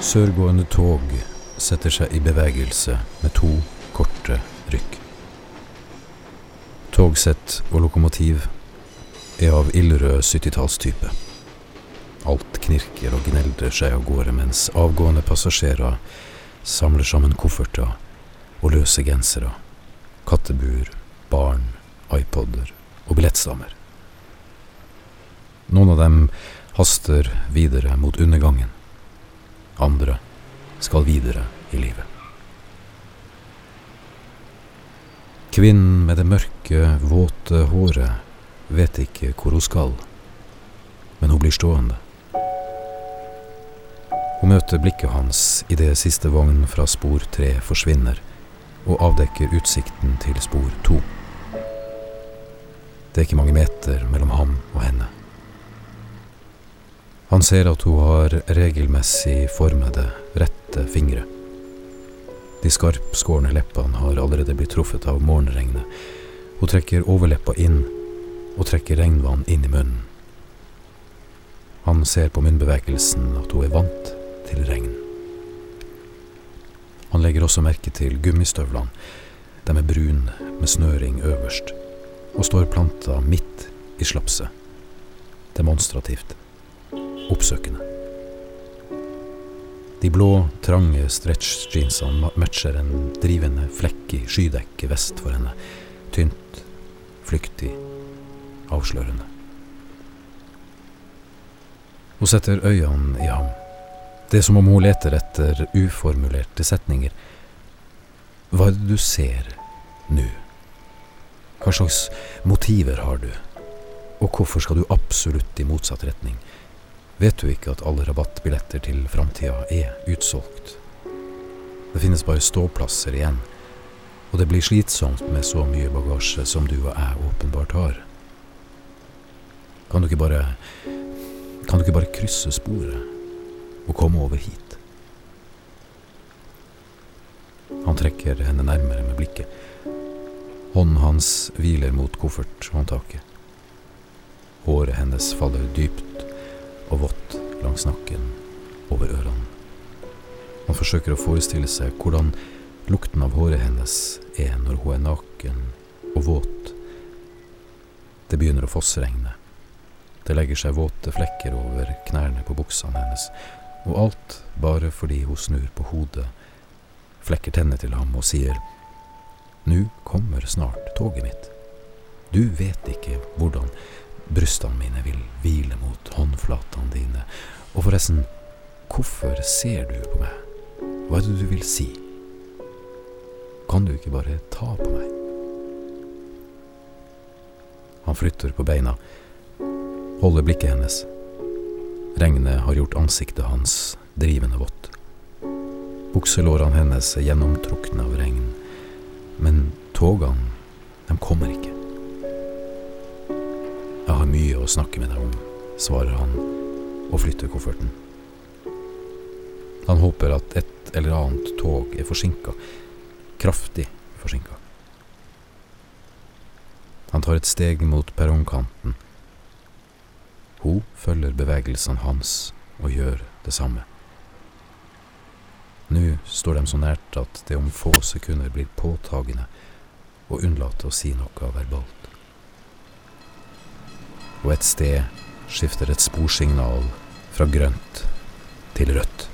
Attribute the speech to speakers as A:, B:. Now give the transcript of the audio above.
A: Sørgående tog setter seg i bevegelse med to korte rykk. Togsett og lokomotiv er av ildrød 70-tallstype. Alt knirker og gneldrer seg av gårde mens avgående passasjerer samler sammen kofferter og løse gensere, kattebur, barn, iPoder og billettstammer. Noen av dem haster videre mot undergangen. Andre skal videre i livet. Kvinnen med det mørke, våte håret vet ikke hvor hun skal, men hun blir stående. Hun møter blikket hans idet siste vogn fra spor tre forsvinner og avdekker utsikten til spor to. Det er ikke mange meter mellom ham og henne. Han ser at hun har regelmessig formede, rette fingre. De skarpskårne leppene har allerede blitt truffet av morgenregnet. Hun trekker overleppa inn og trekker regnvann inn i munnen. Han ser på munnbevegelsen at hun er vant til regn. Han legger også merke til gummistøvlene. De er brune med snøring øverst og står planta midt i slapset. Demonstrativt. Oppsøkende. De blå, trange stretch-jeansene matcher en drivende flekk i skydekket vest for henne. Tynt, flyktig, avslørende. Hun setter øynene i ham. Det er som om hun leter etter uformulerte setninger. Hva er det du ser nå? Hva slags motiver har du? Og hvorfor skal du absolutt i motsatt retning? Vet du ikke at alle rabattbilletter til framtida er utsolgt? Det finnes bare ståplasser igjen, og det blir slitsomt med så mye bagasje som du og jeg åpenbart har. Kan du ikke bare Kan du ikke bare krysse sporet? og komme over hit. Han trekker henne nærmere med blikket. Hånden hans hviler mot kofferthåndtaket. Håret hennes faller dypt og vått langs nakken, over ørene. Han forsøker å forestille seg hvordan lukten av håret hennes er når hun er naken og våt. Det begynner å fossregne. Det legger seg våte flekker over knærne på buksene hennes, og alt bare fordi hun snur på hodet, flekker tennene til ham og sier Nå kommer snart toget mitt. Du vet ikke hvordan brystene mine vil hvile mot og forresten, hvorfor ser du på meg? Hva er det du vil si? Kan du ikke bare ta på meg? Han flytter på beina, holder blikket hennes. Regnet har gjort ansiktet hans drivende vått. Bukselårene hennes er gjennomtrukne av regn, men togene, de kommer ikke. Jeg har mye å snakke med deg om, svarer han og flytter kofferten. Han håper at et eller annet tog er forsinka, kraftig forsinka. Han tar et steg mot perrongkanten hun følger bevegelsene hans og gjør det samme. Nå står de så nært at det om få sekunder blir påtagende å unnlate å si noe verbalt. Og et sted skifter et sporsignal fra grønt til rødt.